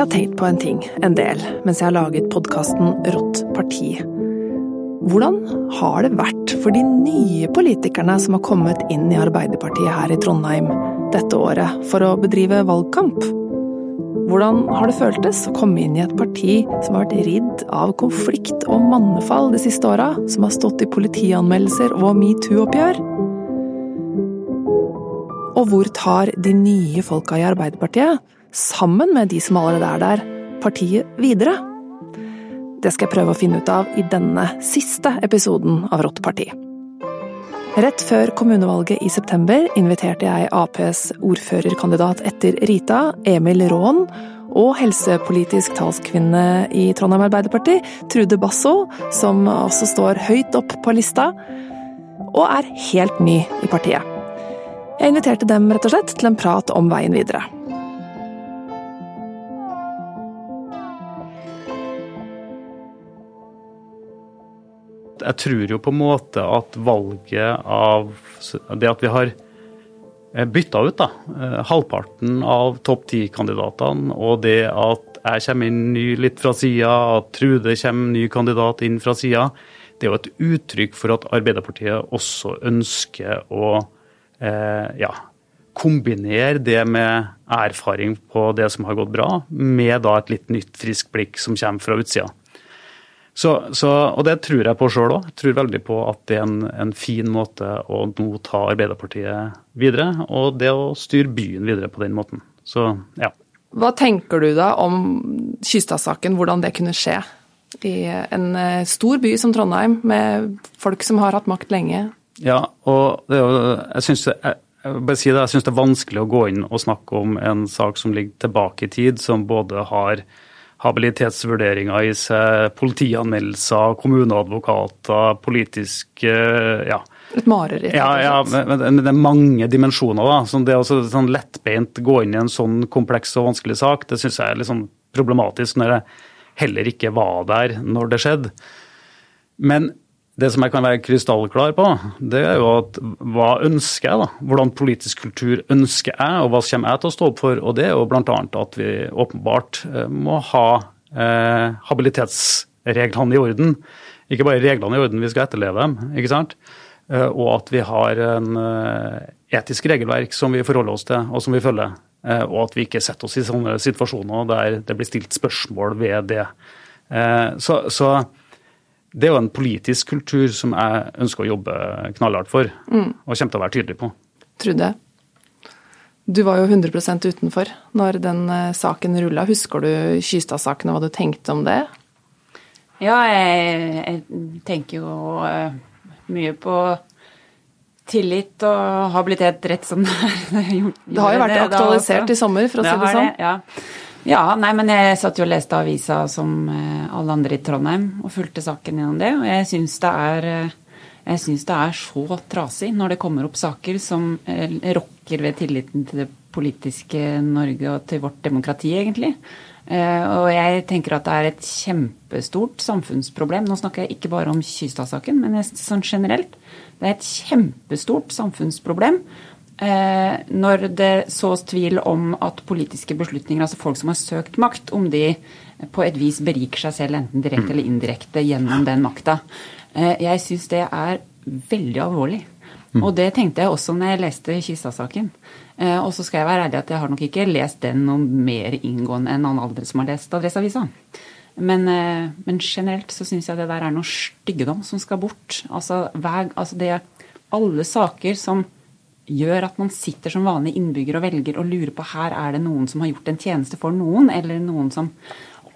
Jeg har tenkt på en ting en del mens jeg har laget podkasten Rått parti. Hvordan har det vært for de nye politikerne som har kommet inn i Arbeiderpartiet her i Trondheim dette året for å bedrive valgkamp? Hvordan har det føltes å komme inn i et parti som har vært ridd av konflikt og mannefall de siste åra, som har stått i politianmeldelser og metoo-oppgjør? Og hvor tar de nye folka i Arbeiderpartiet, sammen med de som allerede er der, partiet videre? Det skal jeg prøve å finne ut av i denne siste episoden av Rått parti. Rett før kommunevalget i september inviterte jeg Aps ordførerkandidat etter Rita, Emil Raan, og helsepolitisk talskvinne i Trondheim Arbeiderparti, Trude Basso, som også står høyt opp på lista, og er helt ny i partiet. Jeg inviterte dem rett og slett til en prat om veien videre. Jeg tror jo på en måte at valget av Det at vi har bytta ut da, halvparten av topp ti-kandidatene, og det at jeg kommer inn ny litt fra sida, at Trude kommer ny kandidat inn fra sida, det er jo et uttrykk for at Arbeiderpartiet også ønsker å eh, ja, kombinere det med erfaring på det som har gått bra, med da et litt nytt, friskt blikk som kommer fra utsida. Så, så, og det tror jeg på sjøl òg. Tror veldig på at det er en, en, fin måte å nå ta Arbeiderpartiet videre, og det å styre byen videre på den måten. Så ja. Hva tenker du da om Kystad-saken, hvordan det kunne skje? I en stor by som Trondheim, med folk som har hatt makt lenge. Ja, og det, jeg syns det, si det, jeg synes det er vanskelig å gå inn og snakke om en sak som ligger tilbake i tid, som både har habilitetsvurderinger i seg, politianmeldelser, kommuneadvokater, politisk ja. Et mareritt? Ja, ja men, men, det er mange dimensjoner. da, så Det å sånn lettbeint gå inn i en sånn kompleks og vanskelig sak, det syns jeg er litt sånn problematisk når jeg heller ikke var der når det skjedde. Men det som jeg kan være krystallklar på, det er jo at hva ønsker jeg, da? Hvordan politisk kultur ønsker jeg, og hva kommer jeg til å stå opp for? Og det er jo bl.a. at vi åpenbart må ha eh, habilitetsreglene i orden. Ikke bare reglene i orden, vi skal etterleve dem. ikke sant? Eh, og at vi har en eh, etisk regelverk som vi forholder oss til, og som vi følger. Eh, og at vi ikke setter oss i sånne situasjoner der det blir stilt spørsmål ved det. Eh, så, så det er jo en politisk kultur som jeg ønsker å jobbe knallhardt for, mm. og kommer til å være tydelig på. Trude, du var jo 100% utenfor når den uh, saken rulla. Husker du Kystad-saken og hva du tenkte om det? Ja, jeg, jeg tenker jo uh, mye på tillit og habilitet rett som det er. Det har jo vært aktualisert i sommer, for å det si det sånn. Det, ja. Ja, nei, men jeg satt jo og leste avisa som eh, alle andre i Trondheim og fulgte saken gjennom det. Og jeg syns det er eh, det er så trasig når det kommer opp saker som eh, rokker ved tilliten til det politiske Norge og til vårt demokrati, egentlig. Og jeg tenker at det er et kjempestort samfunnsproblem. Nå snakker jeg ikke bare om Kystad-saken, men sånn generelt. Det er et kjempestort samfunnsproblem når det sås tvil om at politiske beslutninger, altså folk som har søkt makt, om de på et vis beriker seg selv enten direkte eller indirekte gjennom den makta. Eh, jeg syns det er veldig alvorlig. Mm. Og det tenkte jeg også når jeg leste Kista-saken. Eh, og så skal jeg være ærlig at jeg har nok ikke lest den noe mer inngående enn han andre som har lest Adresseavisa. Men, men generelt så syns jeg det der er noe styggedom som skal bort. Altså, hver, altså det alle saker som gjør at man sitter som vanlig innbygger og velger og lurer på her er det noen som har gjort en tjeneste for noen, eller noen som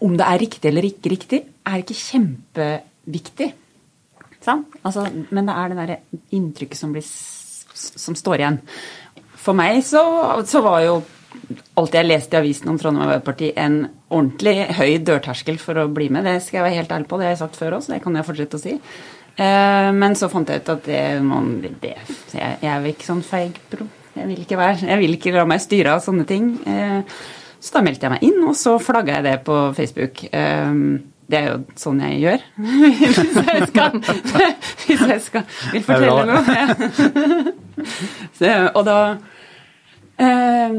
Om det er riktig eller ikke riktig, er ikke kjempeviktig. Sant? Altså, men det er det derre inntrykket som, blir, som står igjen. For meg så, så var jo alt jeg leste i avisen om Trondheim Arbeiderparti en ordentlig høy dørterskel for å bli med. Det skal jeg være helt ærlig på, det har jeg sagt før også, det kan jeg fortsette å si. Eh, men så fant jeg ut at det, man, det jeg, jeg er ikke sånn feig, bro. Jeg vil ikke være, jeg vil ikke la meg styre av sånne ting. Eh, så da meldte jeg meg inn, og så flagga jeg det på Facebook. Eh, det er jo sånn jeg gjør. hvis jeg skal, hvis jeg skal vil fortelle noe. så, og da eh,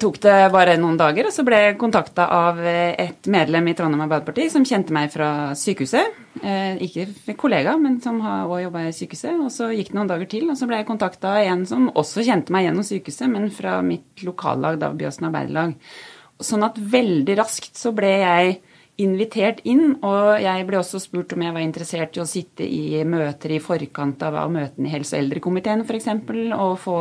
tok det bare noen dager, og så ble jeg kontakta av et medlem i Trondheim Arbeiderparti som kjente meg fra sykehuset. Eh, ikke kollega, men som har òg jobba i sykehuset. Og så gikk det noen dager til, og så ble jeg kontakta av en som også kjente meg gjennom sykehuset, men fra mitt lokallag, da Byåsen Arbeiderlag. Sånn at veldig raskt så ble jeg invitert inn, og jeg ble også spurt om jeg var interessert i å sitte i møter i forkant av møtene i helse- og eldrekomiteen f.eks., og få,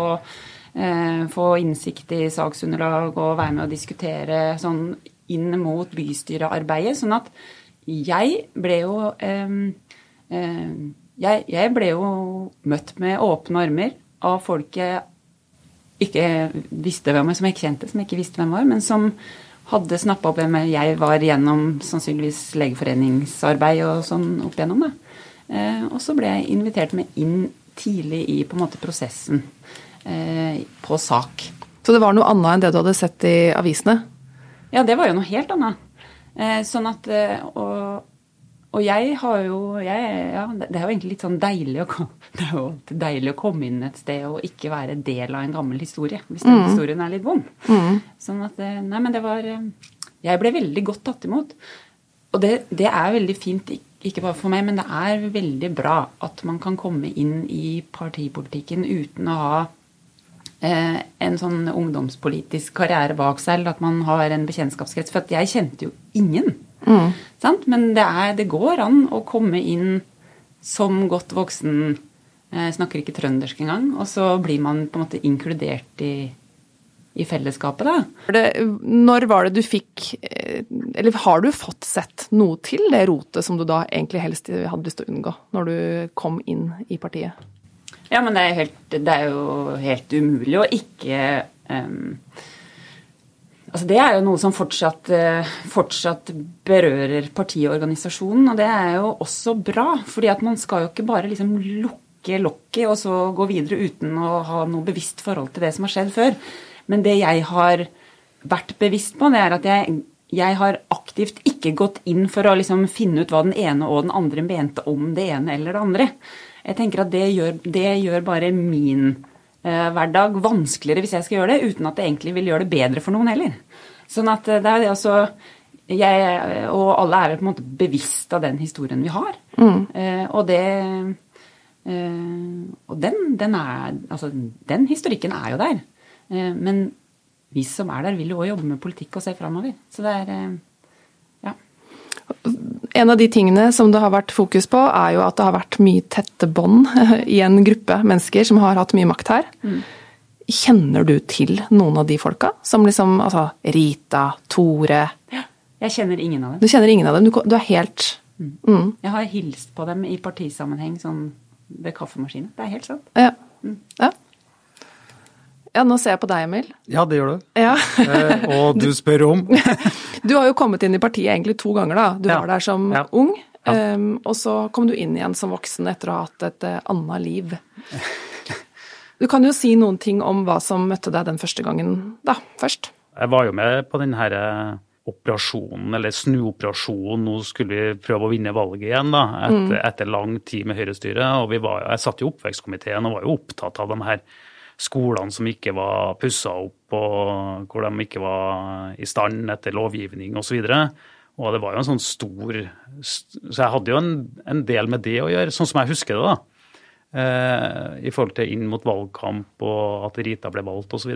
få, innsikt i saksunderlag og være med å diskutere sånn inn mot bystyrearbeidet. Sånn at jeg ble jo eh, eh, jeg, jeg, ble jo møtt med åpne armer av folk jeg ikke visste hvem var, som jeg ikke kjente, som jeg ikke visste hvem var, men som hadde snappa opp hvem jeg var gjennom sannsynligvis legeforeningsarbeid og sånn opp igjennom. Da. Eh, og så ble jeg invitert med inn tidlig i på en måte prosessen eh, på sak. Så det var noe annet enn det du hadde sett i avisene? Ja, det var jo noe helt annet. Eh, sånn at og, og jeg har jo jeg, ja, Det er jo egentlig litt sånn deilig å, det er jo deilig å komme inn et sted og ikke være del av en gammel historie. Hvis den mm. historien er litt vond. Mm. Sånn at Nei, men det var Jeg ble veldig godt tatt imot. Og det, det, er veldig fint, ikke bare for meg, men det er veldig bra at man kan komme inn i partipolitikken uten å ha eh, en sånn ungdomspolitisk karriere bak seg, eller at man har en bekjentskapskrets. For jeg kjente jo ingen. Mm. Men det, er, det, går an å komme inn som godt voksen, eh, snakker ikke trøndersk engang, og så blir man på en måte inkludert i, i fellesskapet, da. Når var det du fikk eh, Eller har du fått sett noe til det rotet som du da egentlig helst hadde lyst til å unngå, når du kom inn i partiet? Ja, men det er, helt, det er jo helt umulig å ikke um, Altså det er jo noe som fortsatt, eh, fortsatt, berører partiet og og det er jo også bra. fordi at man skal jo ikke bare liksom lukke lokket og så gå videre uten å ha noe bevisst forhold til det som har skjedd før. Men det jeg har vært bevisst på, det er at jeg, jeg har aktivt ikke gått inn for å liksom finne ut hva den ene og den andre mente om det ene eller det andre. Jeg tenker at det gjør, det gjør bare min eh, hverdag vanskeligere hvis jeg skal gjøre det, uten at det egentlig vil gjøre det bedre for noen heller. Sånn at eh, det er det altså jeg og alle er vel på en måte bevisst av den historien vi har. Mm. Eh, og det eh, Og den, den, er Altså, den historikken er jo der. Eh, men vi som er der, vil jo òg jobbe med politikk og se framover. Så det er eh, Ja. En av de tingene som det har vært fokus på, er jo at det har vært mye tette bånd i en gruppe mennesker som har hatt mye makt her. Mm. Kjenner du til noen av de folka? Som liksom altså Rita, Tore ja, Jeg kjenner ingen av dem. Du kjenner ingen av dem? Du, du er helt mm. Mm. Jeg har hilst på dem i partisammenheng sånn ved kaffemaskinen. Det er helt sant. Ja. Mm. ja. Ja, nå ser jeg på deg, Emil. Ja, det gjør du. Ja. eh, og du spør om Du har jo kommet inn i partiet egentlig to ganger, da. Du ja. var der som ja. ung, um, og så kom du inn igjen som voksen etter å ha hatt et uh, annet liv. Du kan jo si noen ting om hva som møtte deg den første gangen, da, først. Jeg var jo med på denne her operasjonen, eller snuoperasjonen. Nå skulle vi prøve å vinne valget igjen, da, etter, mm. etter lang tid med Høyre-styret. Og var, jeg satt i oppvekstkomiteen og var jo opptatt av de her skolene som ikke var pussa opp, og hvor de ikke var i stand etter lovgivning osv. Og, og det var jo en sånn stor Så jeg hadde jo en, en del med det å gjøre, sånn som jeg husker det. da. Eh, i forhold til inn mot valgkamp og at Rita ble valgt osv.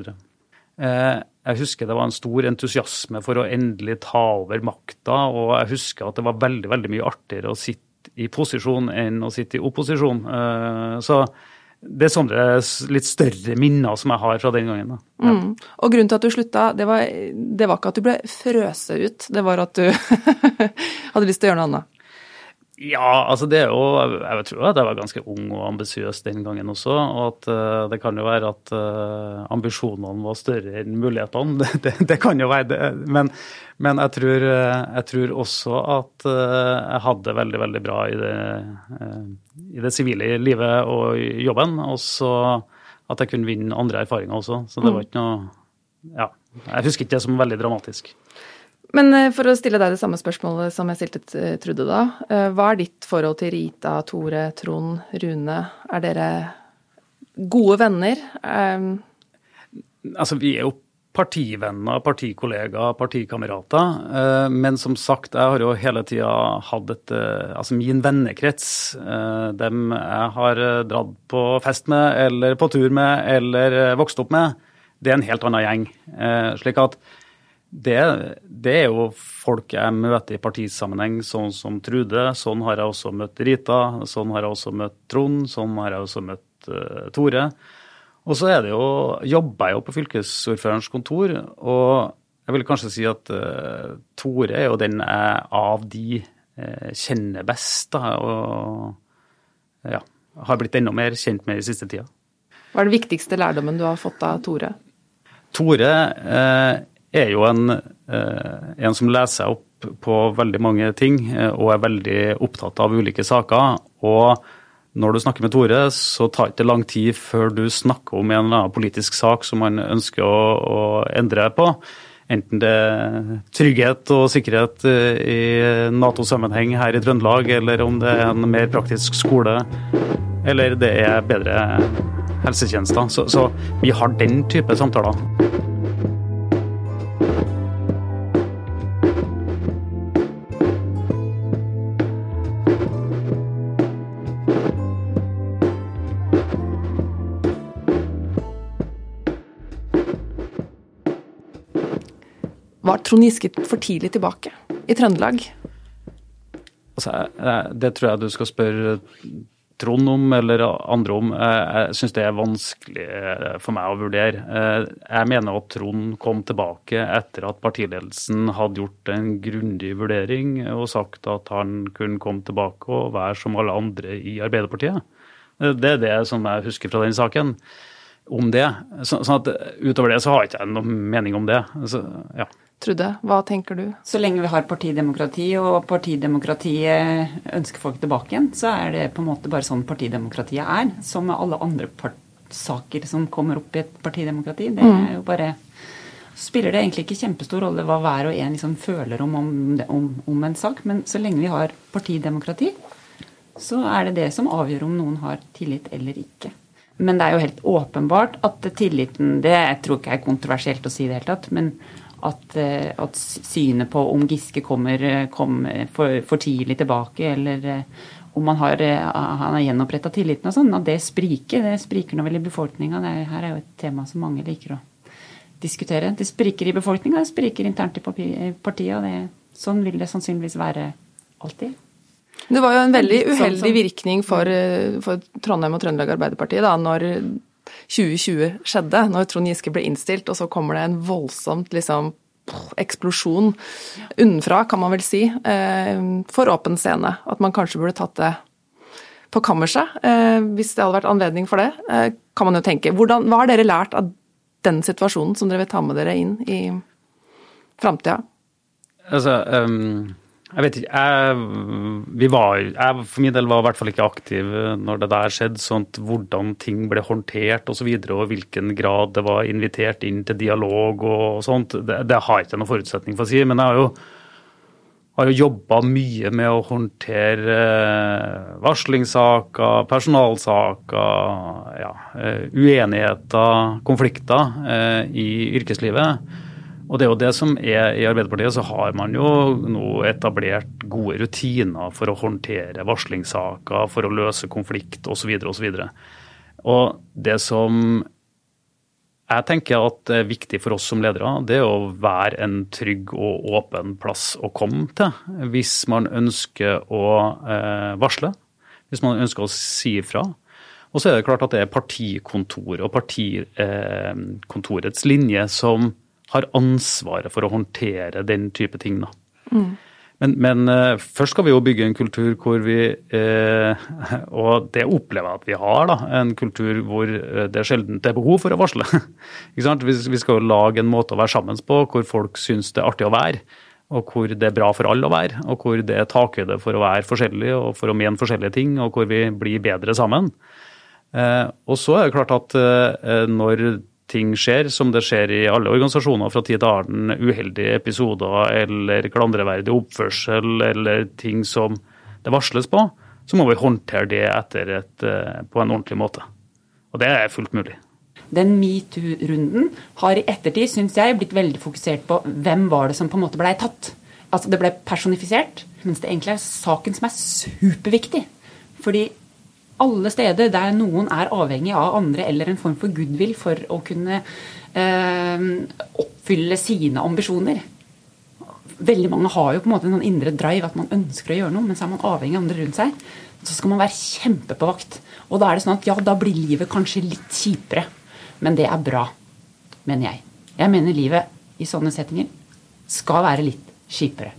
Eh, jeg husker det var en stor entusiasme for å endelig ta over makta, og jeg husker at det var veldig, veldig mye artigere å sitte i posisjon enn å sitte i opposisjon. Eh, så det er sånne litt større minner som jeg har fra den gangen. Ja. Mm. Og grunnen til at du slutta, det var, det var ikke at du ble frøset ut, det var at du hadde lyst til å gjøre noe annet? Ja, altså det er jo Jeg tror at jeg var ganske ung og ambisiøs den gangen også. Og at uh, det kan jo være at uh, ambisjonene var større enn mulighetene. Det, det, det kan jo være det. Men, men jeg, tror, jeg, tror, også at jeg hadde det veldig, veldig bra i det, i det sivile livet og jobben. Og så at jeg kunne vinne andre erfaringer også. Så det var ikke noe Ja. Jeg husker ikke det som veldig dramatisk. Men eh, for å stille deg det samme spørsmålet som jeg stilte eh, Trude da. Eh, hva er ditt forhold til Rita, Tore, Trond, Rune? Er dere gode venner? Um... Altså, vi er jo partivenner, partikollegaer, partikamerater. Men som sagt, jeg har jo hele tida hatt et Altså min vennekrets, dem jeg har dratt på fest med, eller på tur med, eller vokst opp med, det er en helt annen gjeng. Slik at det, det, er jo folk jeg møter i partisammenheng, sånn som Trude. Sånn har jeg også møtt Rita, sånn har jeg også møtt Trond, sånn har jeg også møtt uh, Tore. Og så er det jo, jobber jeg jo på fylkesordførerens kontor, og jeg vil kanskje si at uh, Tore er jo den jeg av de uh, kjenner best, da, og ja, har blitt enda mer kjent med i siste tida. Hva er det viktigste lærdommen du har fått av Tore? Tore er jo en, eh, en som leser opp på veldig mange ting eh, og er veldig opptatt av ulike saker. Og når du snakker med Tore, så tar det ikke lang tid før du snakker om en eller annen politisk sak som han ønsker å, å endre på. Enten det er trygghet og sikkerhet eh, i Nato-sammenheng her i Trøndelag, eller om det er en mer praktisk skole, eller det er bedre helsetjenester. Så, så vi har den type samtaler. Var Trond Giske for tidlig tilbake i Trøndelag? Altså, det tror jeg du skal spørre Trond om, eller andre om. Jeg syns det er vanskelig eh, for meg å vurdere. Eh, jeg mener at Trond kom tilbake etter at partiledelsen hadde gjort en grundig vurdering og sagt at han kunne komme tilbake og være som alle andre i Arbeiderpartiet. Eh, det er det som jeg husker fra den saken om det. Så, sånn at Utover det så har jeg ikke noen mening om det. Så, ja. Trude, hva tenker du? Så lenge vi har partidemokrati, og partidemokratiet ønsker folk tilbake igjen, så er det på en måte bare sånn partidemokratiet er. Som med alle andre saker som kommer opp i et partidemokrati. Det er jo bare spiller det egentlig ikke kjempestor rolle hva hver og en liksom føler om, om, om, en sak, men så lenge vi har partidemokrati, så er det det som avgjør om noen har tillit eller ikke. Men det er jo helt åpenbart at tilliten Det jeg tror ikke er kontroversielt å si i det hele tatt. men at, eh, at, synet på om Giske kommer, eh, kommer for, for, tidlig tilbake, eller eh, om han har, han har gjenoppretta tilliten og sånn, at det spriker. Det spriker nå vel i befolkninga. Her er jo et tema som mange liker å diskutere. Det spriker i befolkninga, det spriker internt i partiet. og det, Sånn vil det sannsynligvis være alltid. Det var jo en veldig sånn uheldig virkning for, for Trondheim og Trøndelag Arbeiderparti da når 2020 skjedde, når Trond Giske ble innstilt, og så kommer det en voldsomt liksom, eksplosjon unnenfra, kan man vel si, eh, for åpen scene. At man kanskje burde tatt det på kammerset, eh, hvis det hadde vært anledning for det, eh, kan man jo tenke. Hvordan, hva har dere lært av den situasjonen som dere vil ta med dere inn i framtida? Altså, um jeg vet ikke. Jeg, var, jeg, for min del var i hvert fall ikke aktiv når det der skjedde. sånn at Hvordan ting ble håndtert osv. Og, så videre, og hvilken grad det var invitert inn til dialog og sånt. Det, det har jeg ikke noen forutsetning for å si. Men jeg har jo, har jo jobba mye med å håndtere eh, varslingssaker, personalsaker, ja, eh, uenigheter, konflikter eh, i yrkeslivet. Og det er jo det som er I Arbeiderpartiet så har man jo nå etablert gode rutiner for å håndtere varslingssaker, for å løse konflikt osv. osv. Og og det som jeg tenker at er viktig for oss som ledere, det er å være en trygg og åpen plass å komme til hvis man ønsker å eh, varsle, hvis man ønsker å si ifra. Og så er det klart at det er partikontoret og partikontorets linje som har ansvaret for å håndtere den type ting. Da. Mm. Men, men uh, først skal vi jo bygge en kultur hvor vi uh, Og det opplever jeg at vi har, da. En kultur hvor det sjelden er behov for å varsle. vi, vi, skal jo lage en måte å være sammen på hvor folk syns det er artig å være. Og hvor det er bra for alle å være. Og hvor det er takhøyde for å være forskjellig og for å mene forskjellige ting. Og hvor vi blir bedre sammen. Og så er det klart at når ting skjer, som det skjer i alle organisasjoner fra tid til annen, uheldige episoder eller klandreverdig oppførsel eller ting som det varsles på, så må vi håndtere det etter et, eh, på en ordentlig måte. Og det er fullt mulig. Den metoo-runden har i ettertid, syns jeg, blitt veldig fokusert på hvem var det som på en måte blei tatt. Altså Det ble personifisert, mens det egentlig er saken som er superviktig. Fordi alle steder der noen er avhengig av andre eller en form for goodwill for å kunne eh, oppfylle sine ambisjoner. Veldig mange har jo på en måte en sånn indre drive at man ønsker å gjøre noe, men så er man avhengig av andre rundt seg. Så skal man være kjempe på vakt. Og da er det sånn at ja, da blir livet kanskje litt kjipere. Men det er bra, mener jeg. Jeg mener livet i sånne settinger skal være litt kjipere.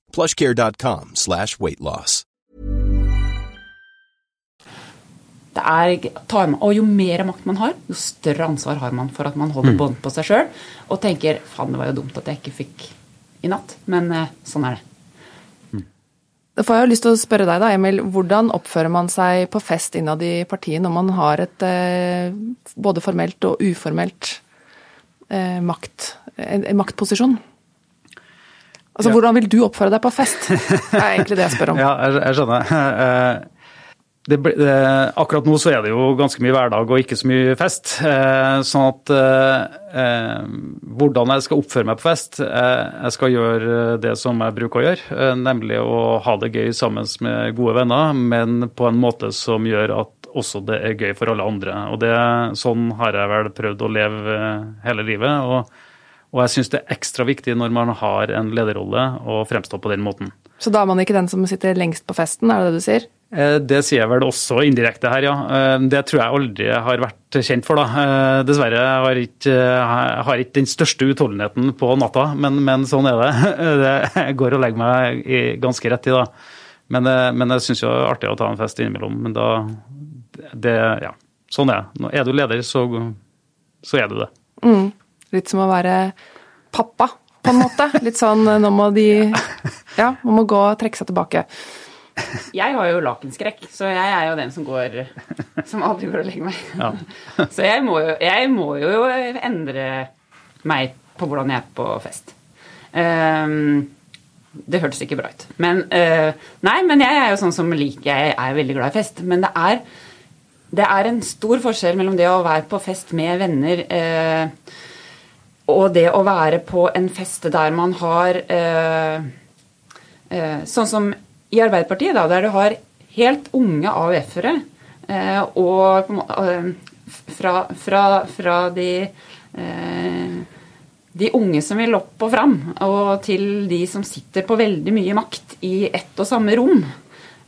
plushcare.com slash weightloss. Det er, tar, og jo mer makt man har, jo større ansvar har man for at man holder mm. bånd på seg sjøl og tenker 'faen, det var jo dumt at jeg ikke fikk i natt', men eh, sånn er det. Mm. Da får jeg jo lyst til å spørre deg, da, Emil. Hvordan oppfører man seg på fest innad i partiet når man har et eh, både formelt og uformelt eh, makt, en, en maktposisjon? Altså, ja. Hvordan vil du oppføre deg på fest? Det er egentlig det jeg spør om. ja, jeg, jeg skjønner. Eh, det, det, akkurat nå så er det jo ganske mye hverdag og ikke så mye fest. Eh, sånn at eh, hvordan jeg skal oppføre meg på fest eh, Jeg skal gjøre det som jeg bruker å gjøre, eh, nemlig å ha det gøy sammen med gode venner, men på en måte som gjør at også det er gøy for alle andre. Og det, Sånn har jeg vel prøvd å leve hele livet. og og jeg syns det er ekstra viktig når man har en lederrolle å fremstå på den måten. Så da er man ikke den som sitter lengst på festen, er det det du sier? Eh, det sier jeg vel også indirekte her, ja. Eh, det tror jeg aldri har vært kjent for, da. Eh, dessverre har jeg ikke, har ikke den største utholdenheten på natta, men, men, sånn er det. Jeg går og legger meg i ganske rett i, da. Men, men jeg syns jo det er artig å ta en fest innimellom. Men da det, Ja, sånn er det. Er du leder, så, så er du det. Mm. Litt som å være pappa, på en måte. Litt sånn eh, nå må de Ja, man må gå og trekke seg tilbake. Jeg har jo lakenskrekk, så jeg er jo den som går Som aldri går og legger meg. Ja. Så jeg må, jo, jeg må, jo, endre meg på hvordan jeg er på fest. Um, det hørtes ikke bra ut. Men uh, Nei, men jeg er jo sånn som liker Jeg er veldig glad i fest. Men det er, det er en stor forskjell mellom det å være på fest med venner uh, og det å være på en fest der man har eh, eh, Sånn som i Arbeiderpartiet, da, der du har helt unge AUF-ere eh, og eh, fra, fra, fra de eh, de unge som vil opp og fram, og til de som sitter på veldig mye makt i ett og samme rom.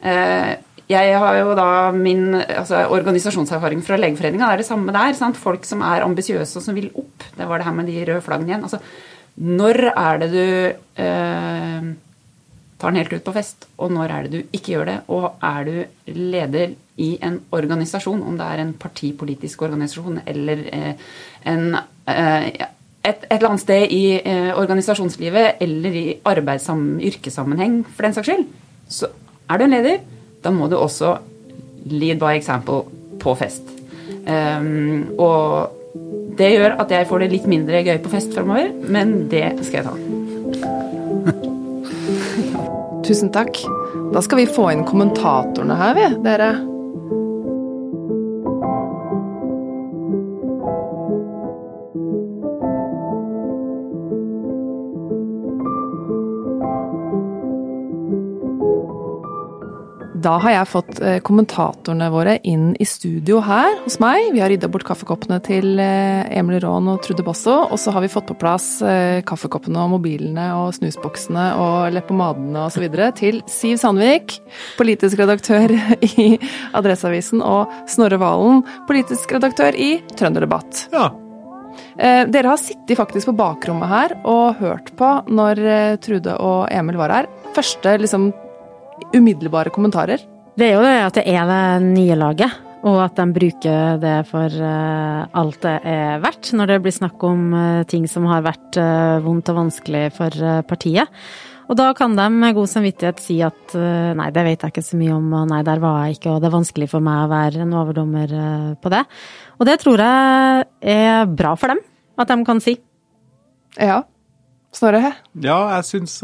Eh, jeg har jo da min altså, organisasjonserfaring fra Legeforeninga. Det er det samme der. Sant? Folk som er ambisiøse og som vil opp. Det var det her med de røde flaggene igjen. Altså, når er det du eh, tar den helt ut på fest, og når er det du ikke gjør det? Og er du leder i en organisasjon, om det er en partipolitisk organisasjon eller eh, en eh, et, et, eller annet sted i eh, organisasjonslivet eller i yrkessammenheng, for den saks skyld, så er du en leder da må du også lead by example på fest. Um, og det gjør at jeg får det litt mindre gøy på fest framover, men det skal jeg ta. Tusen takk. Da skal vi få inn kommentatorene her, vi, dere. Da har jeg fått eh, kommentatorene våre inn i studio her hos meg. Vi har rydda bort kaffekoppene til eh, Emil Raan og Trude Basso. Og så har vi fått på plass eh, kaffekoppene og mobilene og snusboksene og leppepomadene osv. til Siv Sandvik, politisk redaktør i Adresseavisen, og Snorre Valen, politisk redaktør i Trønderdebatt. Ja. Dere har sittet faktisk på bakrommet her og hørt på når Trude og Emil var her. Første liksom umiddelbare kommentarer? Det er jo det at det er det nye laget, og at de bruker det for uh, alt det er verdt. Når det blir snakk om uh, ting som har vært uh, vondt og vanskelig for partiet. Og da kan de med god samvittighet si at nei, det vet jeg ikke så mye om, og nei, der var jeg ikke, og det er vanskelig for meg å være en overdommer på det. Og det tror jeg er bra for dem, at de kan si. Ja. Snorre? Ja, jeg syns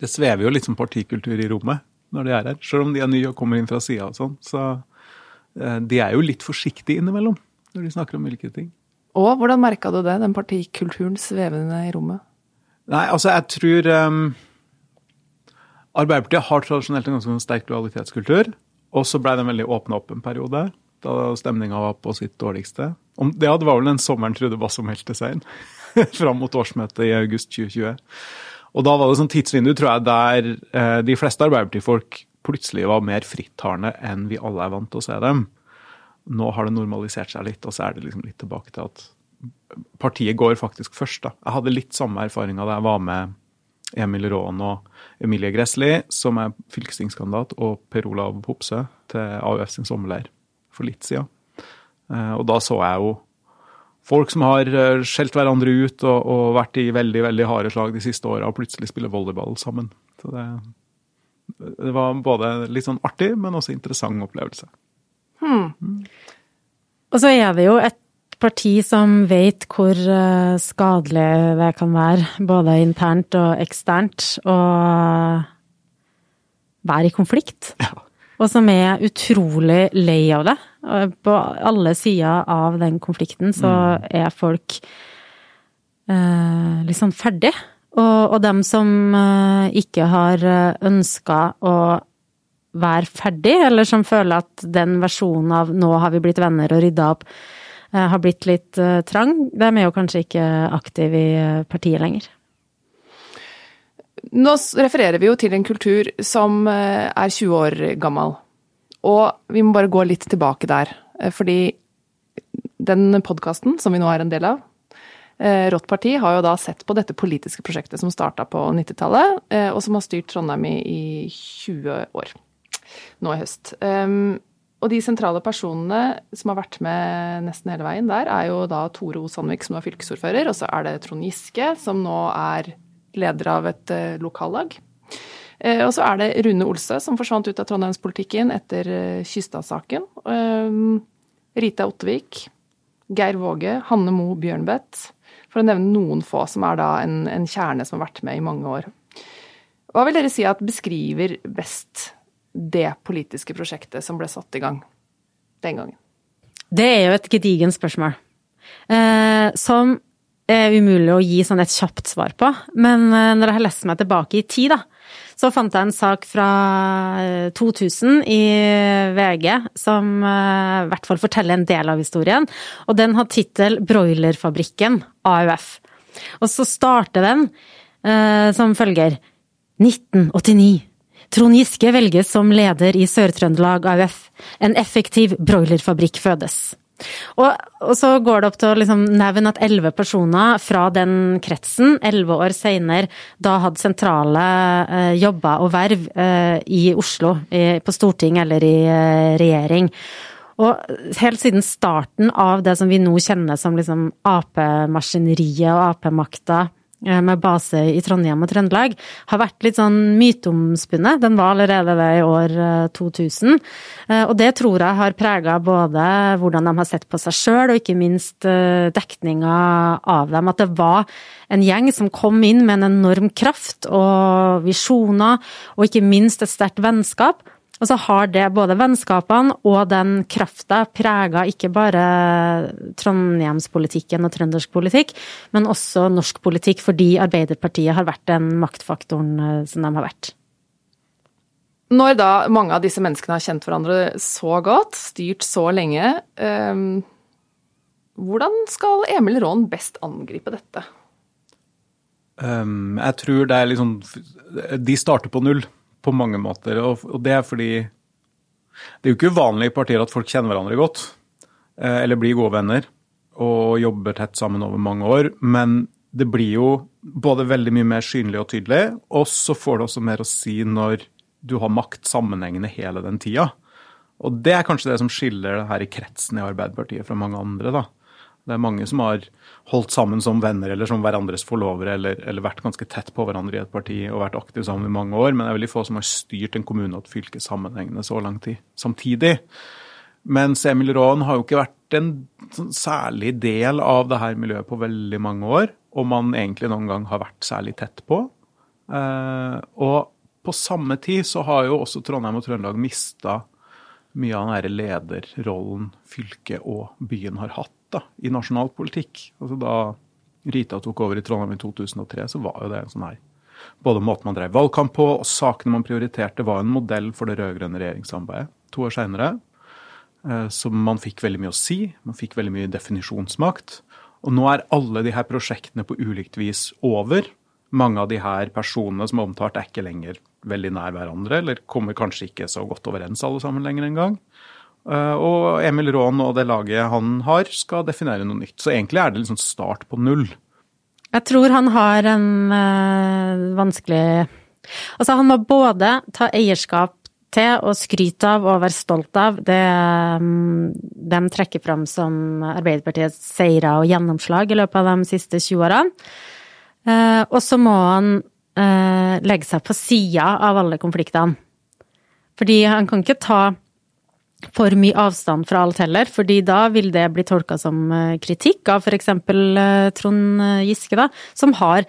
det svever jo litt som partikultur i rommet når de er her. Selv om de er nye og kommer inn fra sida og sånn. Så eh, de er jo litt forsiktige innimellom når de snakker om hvilke ting. Og hvordan merka du det, den partikulturen svevende i rommet? Nei, altså jeg tror um, Arbeiderpartiet har tradisjonelt en ganske sterk lojalitetskultur. Og så ble den veldig åpna opp en periode, da stemninga var på sitt dårligste. Om, det var vel den sommeren Trude Basso meldte seg inn. Fram mot årsmøtet i august 2020. Og da var det sånn tidsvindu, tror jeg, der eh, de fleste Arbeiderparti-folk plutselig var mer frittalende enn vi alle er vant til å se dem. Nå har det normalisert seg litt, og så er det liksom litt tilbake til at partiet går faktisk først. da. Jeg hadde litt samme erfaringa da jeg var med Emil Raan og Emilie Gressli, som er fylkestingskandidat, og Per Olav Hopsø til AUF sin sommerleir for litt siden. Eh, og da så jeg jo folk som har eh, skjelt hverandre ut og, og, vært i veldig veldig harde slag de siste åra, og plutselig spiller volleyball sammen. Så det, det, var både litt sånn artig, men også interessant opplevelse. Hmm. Mm. Og så er det jo et parti som vet hvor eh, skadelig det kan være, både internt og eksternt, å være i konflikt. Ja og som er utrolig lei av det. På alle sider av den konflikten så mm. er folk eh, sånn ferdig. Og, og dem som eh, ikke har eh, ønska å være ferdig, eller som føler at den versjonen av 'nå har vi blitt venner og rydda opp', eh, har blitt litt eh, trang, de er jo kanskje ikke aktive i eh, partiet lenger. Nå refererer vi jo til en kultur som eh, er 20 år gammel. Og vi må bare gå litt tilbake der. Eh, fordi den podkasten som vi nå er en del av, eh, Rått parti, har jo da sett på dette politiske prosjektet som starta på 90-tallet, og som har styrt Trondheim i 20 år. Nå i høst. Ehm, og de sentrale personene som har vært med nesten hele veien der, er jo da Tore O. Sandvik, som er fylkesordfører, og så er det Trond Giske, som nå er leder av et lokallag. Uh, og så er det Rune Olse, som forsvant ut av trondheimspolitikken etter uh, Kystad-saken. Rita Ottevik, Geir Våge, Hanne Mo Bjørnbeth, for å nevne noen få, som er da en, en kjerne som har vært med i mange år. Hva vil dere si at beskriver best det politiske prosjektet som ble satt i gang den gangen? Det er jo et gedigent spørsmål. Eh, som er umulig å gi sånn et kjapt svar på. Men eh, når jeg har lest meg tilbake i tid, da, så fant jeg en sak fra 2000 eh, i VG som eh, i hvert fall forteller en del av historien. Og den har tittel 'Broilerfabrikken AUF'. Og så starter den eh, som følger 1989. Trond Giske velges som leder i Sør-Trøndelag AUF. En effektiv broilerfabrikk fødes. Og, og, så går det opp til å liksom nevne at elleve personer fra den kretsen, elleve år seinere, da hadde sentrale eh, jobber og verv eh, i Oslo, i, på storting eller i eh, regjering. Og helt siden starten av det som vi nå kjenner som liksom Ap-maskineriet og Ap-makta, med base i Trondheim og Trøndelag, har vært litt sånn myteomspunnet. Den var allerede det i år 2000. Eh, eh, og det tror jeg har prega både hvordan de har sett på seg sjøl, og ikke minst dekninga av dem. At det var en gjeng som kom inn med en enorm kraft og visjoner, og ikke minst et sterkt vennskap og så har det både vennskapene og den krafta prega ikke bare trondheimspolitikken og trøndersk politikk, men også norsk politikk, fordi Arbeiderpartiet har vært den maktfaktoren eh, som de har vært. Når da mange av disse menneskene har kjent hverandre så godt, styrt så lenge, eh, hvordan skal Emil Raan best angripe dette? Um, jeg tror det er liksom De starter på null på mange måter, og, det er fordi det er jo ikke uvanlig i partier at folk kjenner hverandre godt, eh, eller blir gode venner og jobber tett sammen over mange år. Men det blir jo både veldig mye mer synlig og tydelig, og så får det også mer å si når du har makt sammenhengende hele den tida. Og det er kanskje det som skiller det her i kretsen i Arbeiderpartiet fra mange andre. da. Det er mange som har holdt sammen som venner eller som hverandres forlovere, eller, eller, vært ganske tett på hverandre i et parti og vært aktive sammen i mange år, men det er veldig få som har styrt en kommune og et fylke sammenhengende så lang tid samtidig. Mens Emil Raan har jo ikke vært en sånn særlig del av det her miljøet på veldig mange år, om man egentlig noen gang har vært særlig tett på. Eh, og på samme tid så har jo også Trondheim og Trøndelag mista mye av den lederrollen fylket og byen har hatt da, i nasjonal politikk. Altså Da Rita tok over i Trondheim i 2003, så var jo det en sånn her Både måten man drev valgkamp på og sakene man prioriterte, var en modell for det rød-grønne regjeringssamarbeidet. To år seinere. Eh, så man fikk veldig mye å si. Man fikk veldig mye definisjonsmakt. Og nå er alle de her prosjektene på ulikt vis over. Mange av de her personene som er omtalt, er ikke lenger veldig nær hverandre, eller kommer kanskje ikke så godt overens alle sammen lenger engang. Eh, og Emil Raan og det laget han har, skal definere noe nytt. Så egentlig er det liksom start på null. Jeg tror han har en øh, vanskelig Altså, han må både ta eierskap til og skryte av og være stolt av det um, de trekker fram som Arbeiderpartiets seire og gjennomslag i løpet av de siste 20 årene. Uh, og så må han legge seg på sida av alle konfliktene. Fordi han kan ikke ta for mye avstand fra alt heller, fordi da vil det bli tolka som eh, kritikk av f.eks. Eh, Trond eh, Giske, da, som har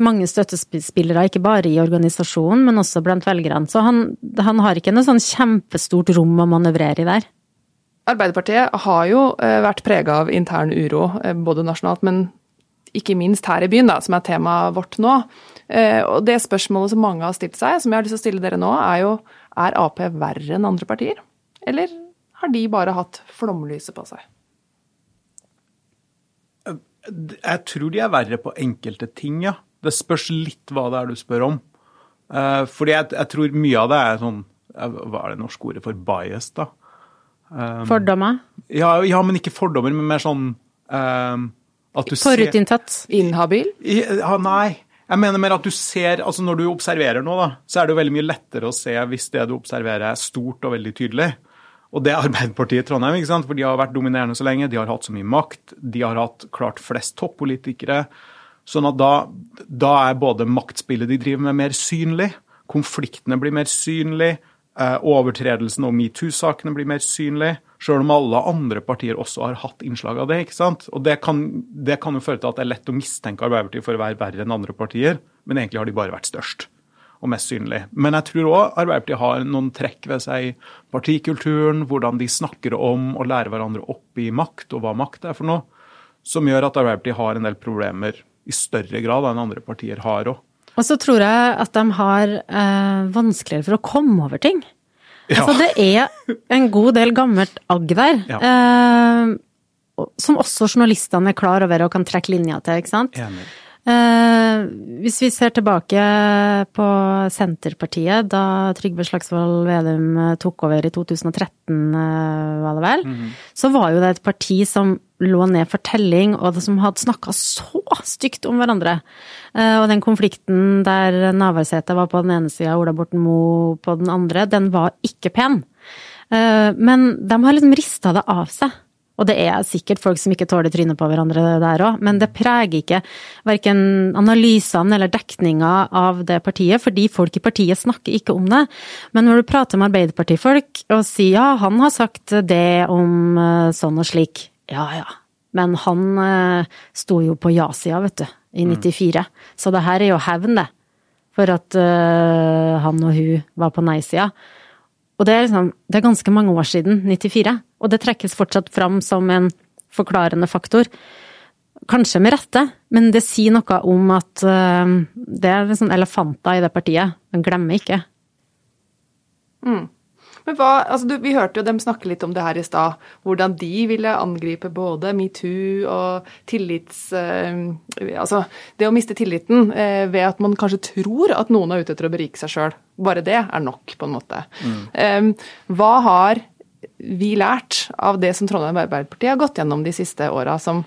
mange støttespillere, ikke bare i organisasjonen, men også blant velgerne. Så han, han har ikke noe sånn kjempestort rom å manøvrere i der. Arbeiderpartiet har jo vært prega av intern uro, både nasjonalt, men ikke minst her i byen, da, som er temaet vårt nå. Og det spørsmålet som mange har stilt seg, som jeg har lyst til å stille dere nå, er jo er Ap verre enn andre partier? Eller har de bare hatt flomlyset på seg? Jeg tror de er verre på enkelte ting, ja. Det spørs litt hva det er du spør om. Uh, fordi jeg, jeg, tror mye av det er sånn Hva er det norske ordet for bias, da? Um, fordommer? Ja, ja, men ikke fordommer, men mer sånn um, at du Forutinntatt? Inhabil? Ja, nei. Jeg mener mer at du ser, altså Når du observerer noe, da, så er det jo veldig mye lettere å se hvis det du observerer er stort og veldig tydelig. Og det er Arbeiderpartiet i Trondheim, ikke sant? for de har vært dominerende så lenge. De har hatt så mye makt. De har hatt klart flest toppolitikere. Sånn at da, da er både maktspillet de driver med, mer synlig. Konfliktene blir mer synlig. overtredelsen overtredelsene og metoo-sakene blir mer synlig. Sjøl om alle andre partier også har hatt innslag av det. ikke sant? Og det kan, det kan jo føre til at det er lett å mistenke Arbeiderpartiet for å være verre enn andre partier, men egentlig har de bare vært størst og mest synlig. Men jeg tror òg Arbeiderpartiet har noen trekk ved seg i partikulturen, hvordan de snakker om å lære hverandre opp i makt, og hva makt er for noe, som gjør at Arbeiderpartiet har en del problemer i større grad enn andre partier har òg. Og så tror jeg at de har eh, vanskeligere for å komme over ting. Ja. Altså det er en god del gammelt agg der. Ja. Eh, som også journalistene er klar over og kan trekke linja til, ikke sant. Enig. Eh, hvis vi ser tilbake på Senterpartiet, da Trygve Slagsvold Vedum eh, tok over i 2013, eh, var det vel, mm -hmm. så var jo det et parti som lå ned for telling, og som hadde snakka så stygt om hverandre. Og den konflikten der Navarsete var på den ene sida og Ola Borten Moe på den andre, den var ikke pen. Men de har liksom rista det av seg. Og det er sikkert folk som ikke tåler trynet på hverandre der òg, men det preger ikke verken analysene eller dekninga av det partiet, fordi folk i partiet snakker ikke om det. Men når du prater med Arbeiderpartifolk og sier ja, han har sagt det om eh, sånn og slik, ja ja, men han eh, sto jo på ja-sida, vet du, i 94. Mm. Så det her er jo hevn, det. For at uh, han og hun var på nei-sida. Og det er, liksom, det er ganske mange år siden, 94, og det trekkes fortsatt fram som en forklarende faktor. Kanskje med rette, men det sier noe om at uh, det er liksom elefanter i det partiet. Man glemmer ikke. Mm. Men hva, altså du, Vi hørte jo dem snakke litt om det her i stad. Hvordan de ville angripe både metoo og tillits... Eh, altså det å miste tilliten eh, ved at man kanskje tror at noen er ute etter å berike seg sjøl. Bare det er nok, på en måte. Mm. Eh, hva har vi lært av det som Trondheim Arbeiderparti har gått gjennom de siste åra, som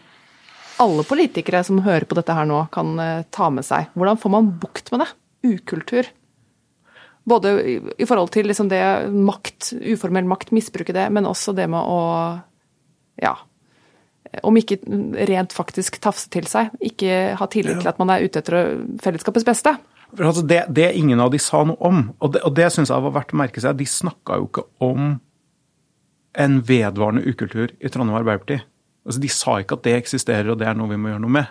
alle politikere som hører på dette her nå, kan eh, ta med seg? Hvordan får man bukt med det? Ukultur. Både i forhold til liksom det makt, uformell makt, misbruke det, men også det med å ja, om ikke rent faktisk tafse til seg. Ikke ha tillit til at man er ute etter fellesskapets beste. Altså det, det, ingen av de sa noe om, og det, og det syns jeg var verdt å merke seg, de snakka jo ikke om en vedvarende ukultur i Trondheim Arbeiderparti. Altså de sa ikke at det eksisterer og det er noe vi må gjøre noe med.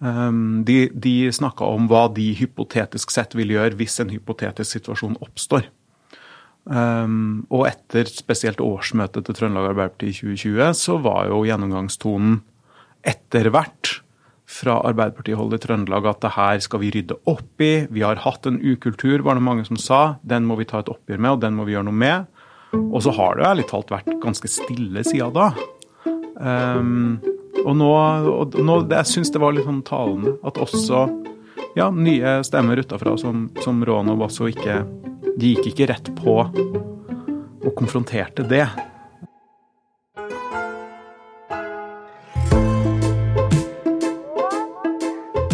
Um, de de snakka om hva de hypotetisk sett vil gjøre hvis en hypotetisk situasjon oppstår. Um, og etter spesielt årsmøtet til Trøndelag Arbeiderparti i 2020, så var jo gjennomgangstonen etter hvert fra Arbeiderpartiholdet i Trøndelag at det her skal vi rydde opp i. Vi har hatt en ukultur, var det mange som sa. Den må vi ta et oppgjør med, og den må vi gjøre noe med. Og så har det jo ærlig talt vært ganske stille siden da. Um, og nå, og nå Jeg syns det var litt sånn talende at også ja, nye stemmer utafra, som, som Rån og Basso, ikke De gikk ikke rett på og konfronterte det.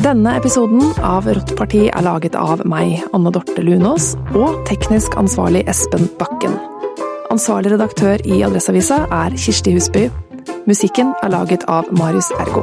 Denne episoden av Rått parti er laget av meg, Anne Dorte Lunås, og teknisk ansvarlig Espen Bakken. Ansvarlig redaktør i Adresseavisa er Kirsti Husby. Musikken er laget av Marius Ergo.